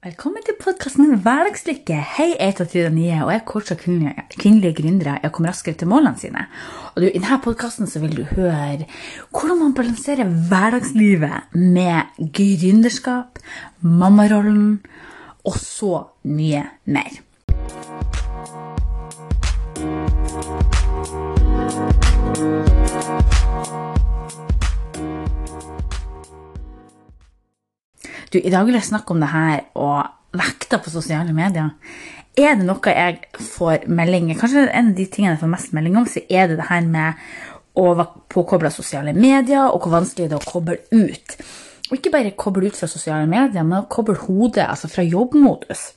Velkommen til podkasten Hverdagslykke. Hei, jeg heter Trida Nye, og jeg coacher kvinnelige, kvinnelige gründere i å komme raskere til målene sine. Og du, I denne podkasten vil du høre hvordan man balanserer hverdagslivet med gründerskap, mammarollen og så mye mer. Du, I dag vil jeg snakke om det her og vekta på sosiale medier. Er det noe jeg får meldinger Kanskje en av de tingene jeg får mest melding om, så er det det her med å være påkobla sosiale medier, og hvor vanskelig det er å koble ut. Og ikke bare koble ut fra sosiale medier, men å koble hodet altså fra jobbmodus.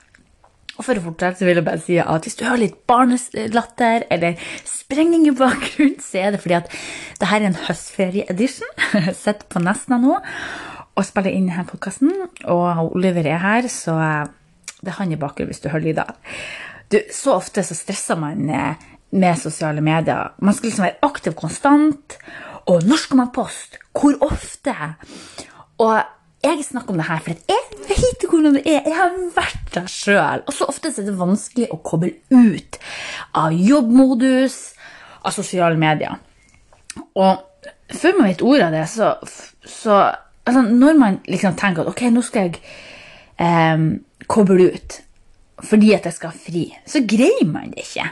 Og for å fortsette så vil jeg bare si at hvis du hører litt barnelatter eller sprenging i bakgrunnen, så er det fordi at dette er en høstferie-edition. Sitter på Nesna nå og spiller inn denne podkasten. Og Oliver er her, så det er han i bakgrunnen hvis du hører lyder. Du, så ofte så stresser man eh, med sosiale medier. Man skal liksom være aktiv konstant. Og når skal man poste? Hvor ofte? Og jeg snakker om det her, for jeg vet hvordan det er. Jeg har vært der sjøl. Og så ofte er det vanskelig å koble ut av jobbmodus, av sosiale medier. Og før man vet ordet av det, så, så altså, Når man liksom tenker at ok, nå skal jeg eh, koble ut fordi at jeg skal ha fri, så greier man det ikke.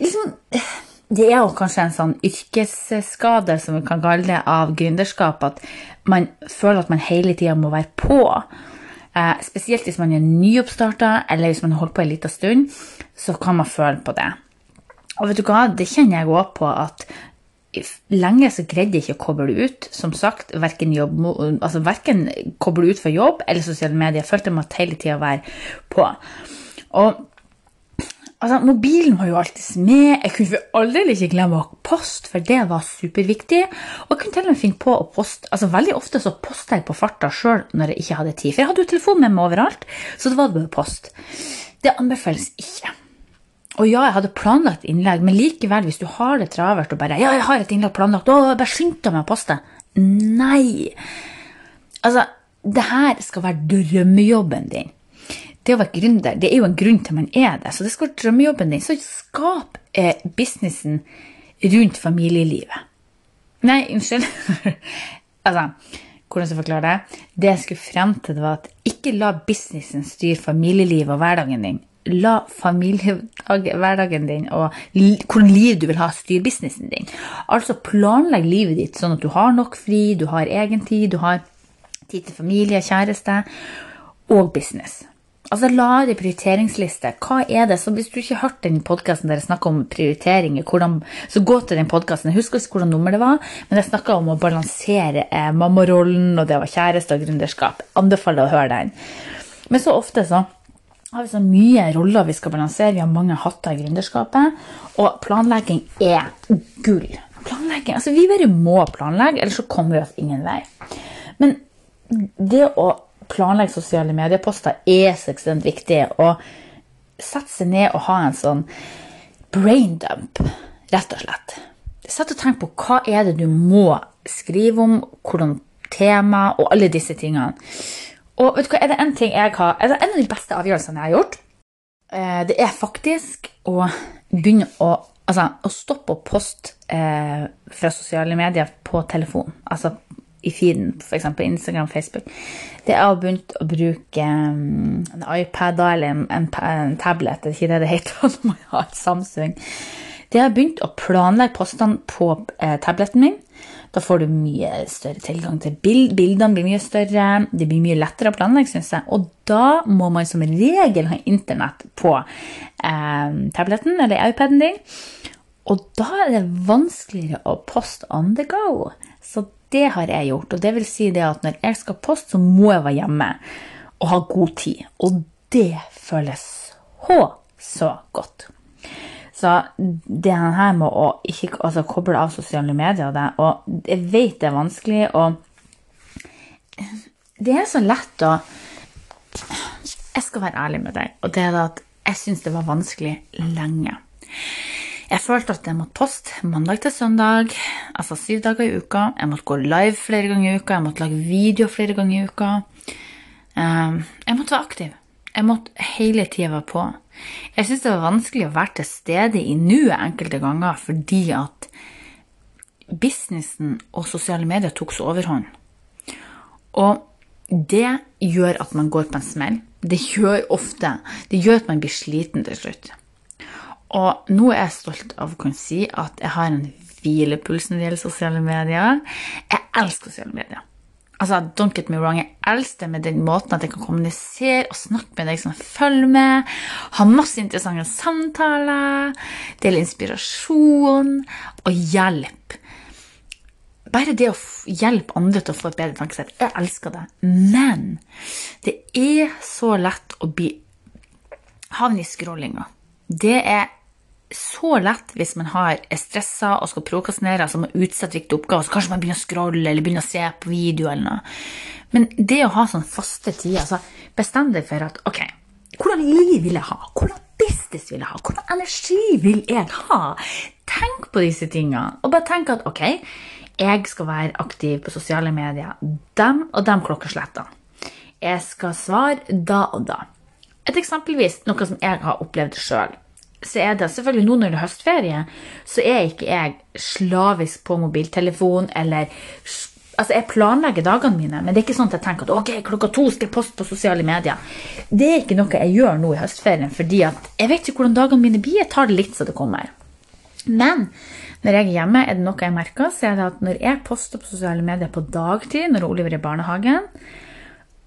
Liksom, det er jo kanskje en sånn yrkesskade som vi kan kalle det, av gründerskap, at man føler at man hele tida må være på. Eh, spesielt hvis man er nyoppstarta, eller hvis man holdt på en liten stund, så kan man føle på det. Og vet du hva, det kjenner jeg òg på at lenge så greide jeg ikke å koble ut. Som sagt, verken, jobb, altså verken koble ut for jobb eller sosiale medier. Jeg følte jeg måtte hele tida være på. Og altså, mobilen var jo alltid med. Jeg kunne all ikke glemme å poste, for det var superviktig. Og jeg kunne til og med finne på å poste altså Veldig ofte så posta jeg på farta sjøl når jeg ikke hadde tid. For jeg hadde jo telefon med meg overalt, så det var bare post. Det anbefales ikke. Og ja, jeg hadde planlagt innlegg, men likevel, hvis du har det travelt og bare 'Ja, jeg har et innlegg planlagt. Å, bare skynd deg med å poste.' Nei. Altså, det her skal være drømmejobben din. Det å være gründer, det er jo en grunn til man er det. Så det skal være drømmejobben din. Så skap eh, businessen rundt familielivet. Nei, unnskyld. altså, hvordan skal jeg forklare det? Det jeg skulle frem til, var at ikke la businessen styre familielivet og hverdagen din la familiehverdagen din og hvordan liv du vil ha, styre businessen din. Altså planlegg livet ditt sånn at du har nok fri, du har egen tid, du har tid til familie, kjæreste og business. Altså La det prioriteringsliste. Hva er det? Så Hvis du ikke har hørt den podkasten der jeg snakker om prioriteringer, hvordan, så gå til den podkasten. Jeg husker ikke hvordan nummer det var, men jeg snakka om å balansere eh, mammarollen og det var kjæreste og gründerskap. Anbefaler å høre den. Men så ofte så har vi så mye roller vi skal balansere. Vi har mange hatter i gründerskapet. Og planlegging er gull. Planlegging, altså Vi bare må planlegge, ellers så kommer vi oss ingen vei. Men det å planlegge sosiale medieposter er så ekstremt viktig. Å sette seg ned og ha en sånn brain dump, rett og slett. Sett og tenk på hva er det du må skrive om, hvordan tema og alle disse tingene. Og vet du hva, er det en ting jeg har er det En av de beste avgjørelsene jeg har gjort, eh, det er faktisk å begynne å Altså å stoppe å poste eh, fra sosiale medier på telefon. Altså i feeden, f.eks. Instagram, Facebook. Det er å begynne å bruke um, en iPad eller en, en, en, tablet, det er ikke det det heter når man har Samsung. Det har begynt å planlegge postene på eh, tableten min. Da får du mye større tilgang til bild. Bildene blir mye større. Det blir mye lettere å planlegge, syns jeg. Og da må man som regel ha internett på eh, tabletten eller iPaden din. Og da er det vanskeligere å poste on the go. Så det har jeg gjort. Og det vil si det at når jeg skal poste, så må jeg være hjemme og ha god tid. Og det føles så, så godt. Så det her med å ikke altså, koble av sosiale medier og det, og jeg vet det er vanskelig, og det er så lett å Jeg skal være ærlig med deg, og det er at jeg syns det var vanskelig lenge. Jeg følte at jeg måtte poste mandag til søndag, altså syv dager i uka. Jeg måtte gå live flere ganger i uka, jeg måtte lage video flere ganger i uka. Jeg måtte måtte være aktiv. Jeg måtte hele tida være på. Jeg syns det var vanskelig å være til stede i nuet enkelte ganger fordi at businessen og sosiale medier tok så overhånd. Og det gjør at man går på en smell. Det gjør ofte Det gjør at man blir sliten til slutt. Og nå er jeg stolt av å kunne si at jeg har en hvilepuls når det gjelder sosiale medier. Jeg elsker sosiale medier. Altså, don't get me wrong, Jeg elsker det med den måten at jeg kan kommunisere og snakke med deg som følger med. Ha masse interessante samtaler, dele inspirasjon og hjelp. Bare det å hjelpe andre til å få et bedre tankesett. Jeg elsker det. Men det er så lett å bli havne i scrollinga. Det er så lett hvis man har, er stressa og skal prokrastinere, altså man utsetter viktige oppgaver, så kanskje man begynner å scrolle eller begynner å se på video eller noe. Men det å ha sånn faste tider, altså bestem deg for at ok, hvordan liv vil jeg ha? Hvordan business vil jeg ha? Hvordan energi vil jeg ha? Tenk på disse tingene, og bare tenk at ok, jeg skal være aktiv på sosiale medier dem og dem klokkeslettene. Jeg skal svare da og da. Et eksempelvis noe som jeg har opplevd sjøl så er det selvfølgelig nå når det er høstferie, så er ikke jeg slavisk på mobiltelefon eller Altså, jeg planlegger dagene mine, men det er ikke sånn at jeg tenker at ok, klokka to skal jeg poste på sosiale medier. Det er ikke noe jeg gjør nå i høstferien, fordi at jeg vet ikke hvordan dagene mine blir. Jeg tar det litt så det kommer. Men når jeg er hjemme, er det noe jeg merker, så er det at når jeg poster på sosiale medier på dagtid, når Oliver er i barnehagen,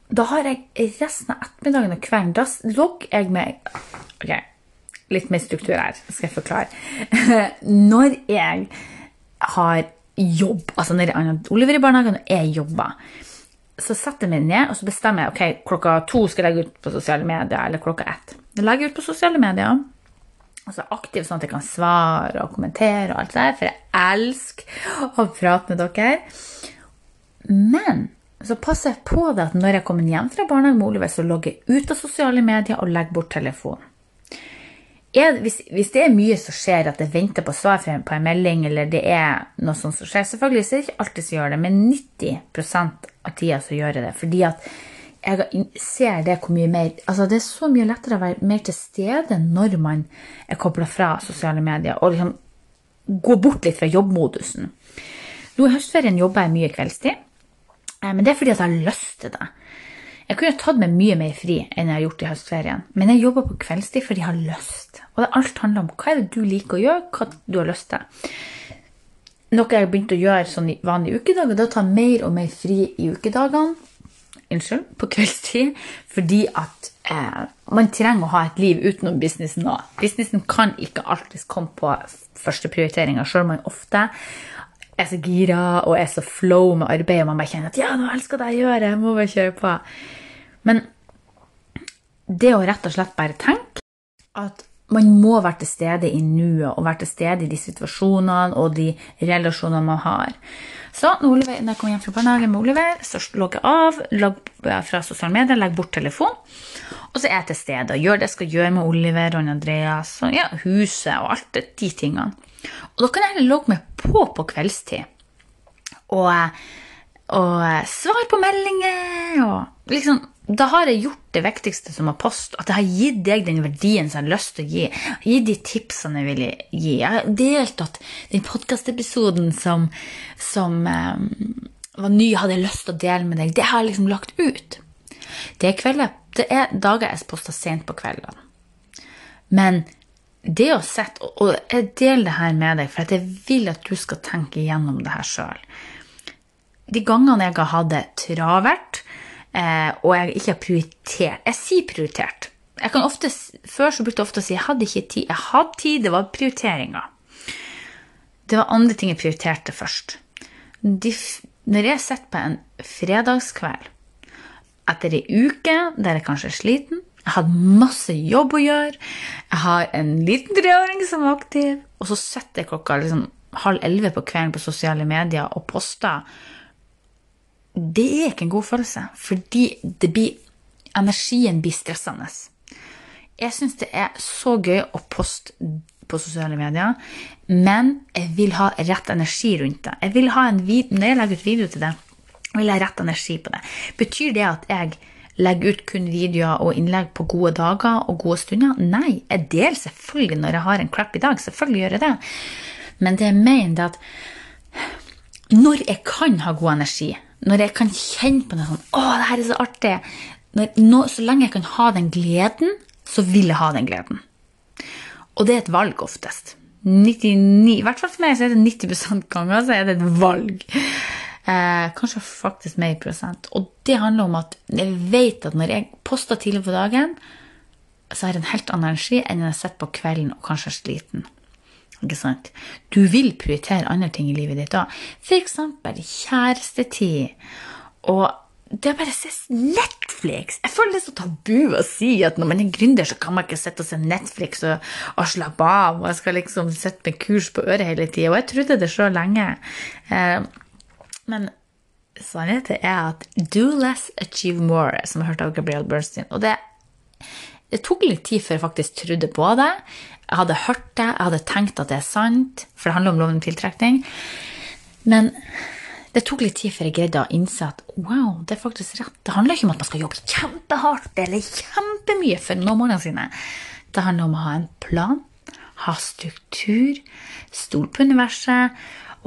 da har jeg resten av ettermiddagen og kvelden Da logger jeg meg Ok, litt mer struktur her, skal jeg forklare. Når jeg har jobb, altså når Oliver i barnehagen og jeg jobber, så setter jeg meg ned og så bestemmer jeg ok, klokka to skal jeg legge ut på sosiale medier, eller klokka ett. Jeg legger ut på sosiale medier. Altså aktiv sånn at jeg kan svare og kommentere og alt det der, for jeg elsker å prate med dere. Men så passer jeg på det at når jeg kommer hjem fra barnehagen med Oliver, så logger jeg ut av sosiale medier og legger bort telefonen er, hvis, hvis, det er mye som skjer, at jeg venter på svar på en melding, eller det er noe sånt som skjer Selvfølgelig så er det ikke alltid som gjør det, men 90% av tida så gjør jeg det. Fordi at jeg ser det hvor mye mer Altså, det er så mye lettere å være mer til stede når man er kobla fra sosiale medier, og liksom gå bort litt fra jobbmodusen. Nå i høstferien jobber jeg mye kveldstid, eh, men det er fordi at jeg har lyst til det. Jeg kunne tatt meg mye mer fri enn jeg har gjort i høstferien, men jeg jobber på kveldstid fordi jeg har lyst. Og det alt handler om hva er det du liker å gjøre, hva du har lyst til. Noe jeg har begynt å gjøre sånn i vanlige ukedager, det er å ta mer og mer fri i ukedagene. Unnskyld, på kveldstid. Fordi at eh, man trenger å ha et liv utenom businessen òg. Businessen kan ikke alltid komme på førsteprioriteringa, sjøl om man ofte er så gira og er så flow med arbeidet, og man bare kjenner at 'ja, nå elsker det jeg gjør, jeg må bare kjøre på'. Men det å rett og slett bare tenke at man må være til stede i nuet og være til stede i de situasjonene og de relasjonene man har. Så når, jeg kommer hjem fra barnehagen med Oliver, så logger jeg av logger fra sosiale medier, legger bort telefonen. Og så er jeg til stede og gjør det jeg skal gjøre med Oliver og Andreas og ja, huset og alt de tingene. Og da kan jeg logge meg på på kveldstid. Og, og svare på meldinger og liksom da har jeg gjort det viktigste som har post. At jeg har gitt deg den verdien som jeg har lyst til å gi. Gitt de tipsene jeg ville gi. Jeg har deltatt den podkastepisoden som, som um, var ny, hadde jeg lyst til å dele med deg. Det har jeg liksom lagt ut. Det er, kvelder, det er dager jeg poster sent på kveldene. Men det å sette Og jeg deler det her med deg, for jeg vil at du skal tenke igjennom det her sjøl. De gangene jeg har hatt det travelt, og jeg ikke har prioritert Jeg sier prioritert. Jeg kan ofte, Før så brukte jeg ofte å si jeg hadde ikke tid. Jeg hadde tid, det var prioriteringer. Det var andre ting jeg prioriterte først. De, når jeg sitter på en fredagskveld etter ei uke der jeg kanskje er sliten, jeg hadde masse jobb å gjøre. Jeg har en liten treåring som er aktiv. Og så sitter jeg klokka liksom halv elleve på kvelden på sosiale medier og poster. Det er ikke en god følelse, fordi blir, energien blir stressende. Jeg syns det er så gøy å poste på sosiale medier, men jeg vil ha rett energi rundt det. Jeg vil ha en, når jeg legger ut video til det, vil jeg ha rett energi på det. Betyr det at jeg legger ut kun videoer og innlegg på gode dager og gode stunder. Nei, jeg deler selvfølgelig når jeg har en crappy dag. Selvfølgelig gjør jeg det. Men det jeg mener, er at når jeg kan ha god energi, når jeg kan kjenne på det sånn Å, det her er så artig. Når, nå, så lenge jeg kan ha den gleden, så vil jeg ha den gleden. Og det er et valg oftest. 99, I hvert fall for meg så er det 90% ganger så er det et valg. Eh, kanskje faktisk mer prosent. Og det handler om at jeg vet at når jeg poster tidlig på dagen, så har jeg en helt annen energi enn når jeg sitter på kvelden og kanskje er sliten. Du vil prioritere andre ting i livet ditt da. F.eks. kjærestetid. Og det å bare se Netflix. Jeg føler det er så tabu å si at når man er gründer, så kan man ikke sitte og se Netflix og, og slappe av. Og jeg skal liksom sitte med kurs på øret hele tida. Og jeg trodde det så lenge. Eh, men sannheten er at do less, achieve more, som jeg hørte av Gabrielle Bernstein. Og det, det tok litt tid før jeg faktisk trodde på det. Jeg hadde hørt det, jeg hadde tenkt at det er sant, for det handler om loven om tiltrekning. Men det tok litt tid før jeg greide å innse at wow, det er faktisk rett. Det handler ikke om at man skal jobbe kjempehardt eller kjempemye for å nå målene sine. Det handler om å ha en plan, ha struktur, stole på universet.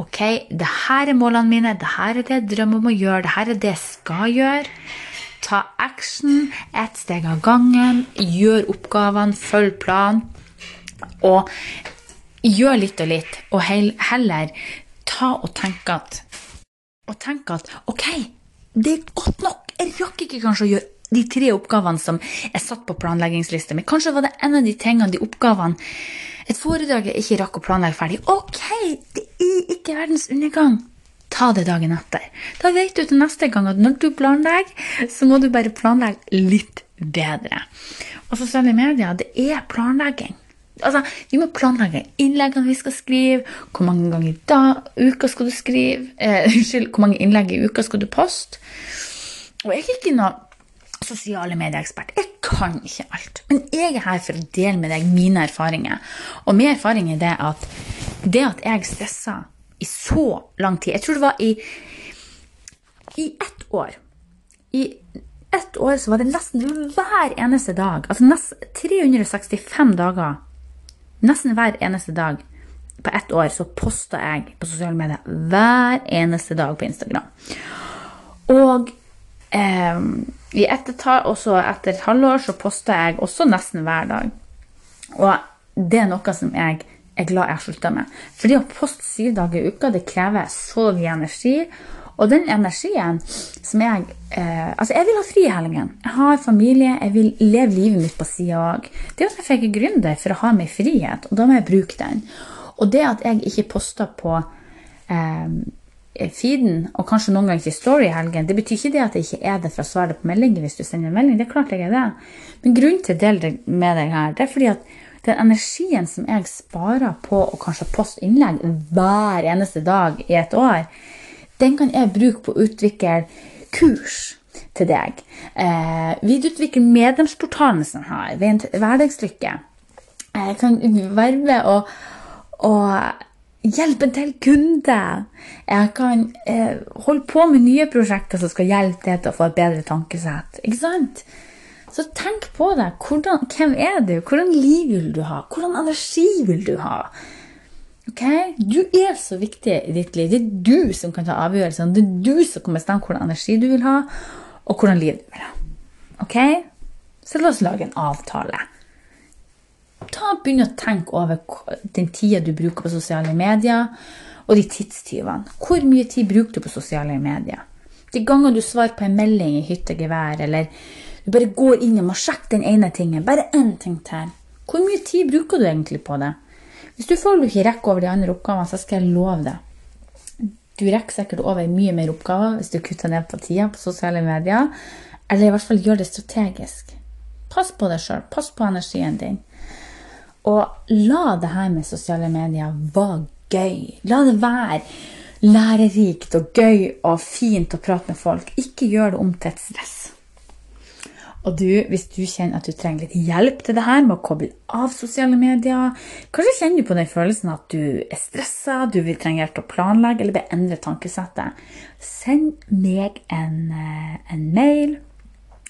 Ok, det her er målene mine, det her er det jeg drømmer om å gjøre, det her er det jeg skal gjøre. Ta action, ett steg av gangen, gjør oppgavene, følg planen. Og gjør litt og litt, og heller ta og tenke at og tenke at ok, det er godt nok. Jeg rakk ikke kanskje å gjøre de tre oppgavene som er satt på planleggingslista mi. Kanskje var det en av de tingene, de oppgavene, et foredrag jeg ikke rakk å planlegge ferdig. Ok, det er ikke verdens undergang. Ta det dagen etter. Da vet du til neste gang at når du planlegger, så må du bare planlegge litt bedre. Og sosiale medier, det er planlegging. Altså, vi må planlegge innleggene vi skal skrive, hvor mange ganger i dag, uka skal du skrive eh, Unnskyld, hvor mange innlegg i uka skal du poste. Og jeg er ikke noen sosiale medieekspert. Jeg kan ikke alt. Men jeg er her for å dele med deg mine erfaringer. Og min erfaring er det at det at jeg stressa i så lang tid Jeg tror det var i, i ett år. I ett år så var det nesten hver eneste dag, altså nest, 365 dager Nesten hver eneste dag på ett år så posta jeg på sosiale medier hver eneste dag på Instagram. Og eh, i ettertall, også etter et halvår så posta jeg også nesten hver dag. Og det er noe som jeg er glad jeg slutta med. Fordi å poste syv dager i uka det krever så mye energi. Og den energien som jeg eh, Altså, jeg vil ha fri i helgen. Jeg har familie, jeg vil leve livet mitt på sida òg. Det er derfor jeg er gründer, for å ha meg frihet, og da må jeg bruke den. Og det at jeg ikke poster på eh, feeden, og kanskje noen ganger ikke Story i helgen, det betyr ikke det at jeg ikke er det for å svare på meldinger hvis du sender en melding. Det er klart jeg er det. Men grunnen til å dele det med deg her, det er fordi at den energien som jeg sparer på å kanskje poste innlegg hver eneste dag i et år, den kan jeg bruke på å utvikle kurs til deg. Eh, videreutvikle medlemsportalen som har, ved en hverdagslykke. Jeg kan med å, å hjelpe en til kunde. Jeg kan eh, holde på med nye prosjekter som skal hjelpe deg til å få et bedre tankesett. Ikke sant? Så tenk på deg. Hvordan, hvem er du? Hvordan liv vil du ha? Hvordan energi vil du ha? Ok? Du er så viktig i ditt liv. Det er du som kan ta avgjørelsene. Det er du som kan bestemme hvordan energi du vil ha, og hvordan liv du vil ha. Ok? Så la oss lage en avtale. Ta Begynn å tenke over den tida du bruker på sosiale medier, og de tidstyvene. Hvor mye tid bruker du på sosiale medier? De ganger du svarer på en melding i hyttegevær, eller du bare går innom og sjekker den ene tingen, bare én ting til. Hvor mye tid bruker du egentlig på det? Hvis du føler du ikke rekker over de andre oppgavene, så skal jeg love deg. Du rekker sikkert over mye mer oppgaver hvis du kutter ned på tida på sosiale medier. Eller i hvert fall gjør det strategisk. Pass på deg sjøl. Pass på energien din. Og la det her med sosiale medier være gøy. La det være lærerikt og gøy og fint å prate med folk. Ikke gjør det om til et stress. Og du, hvis du kjenner at du trenger litt hjelp til det her med å koble av sosiale medier, kanskje kjenner du på den følelsen at du er stressa, du vil trenge hjelp til å planlegge eller beendre tankesettet, send meg en, eh, en mail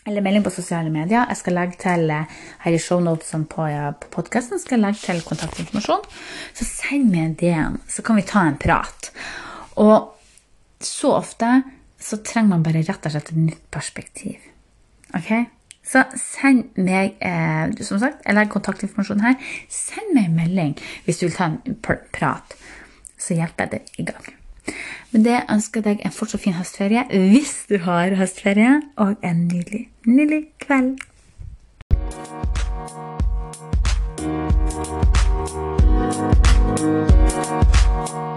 eller melding på sosiale medier. Jeg skal legge til eh, her i shownotesene på, på podkasten skal jeg legge til kontaktinformasjon. Så send meg en DM, så kan vi ta en prat. Og så ofte så trenger man bare rett og slett et nytt perspektiv. Ok? Så send meg eh, som sagt, jeg legger kontaktinformasjon her. Send meg en melding hvis du vil ta en prat, så hjelper jeg deg i gang. Med det ønsker jeg deg en fortsatt fin høstferie hvis du har høstferie, og en nydelig, nydelig kveld. Thank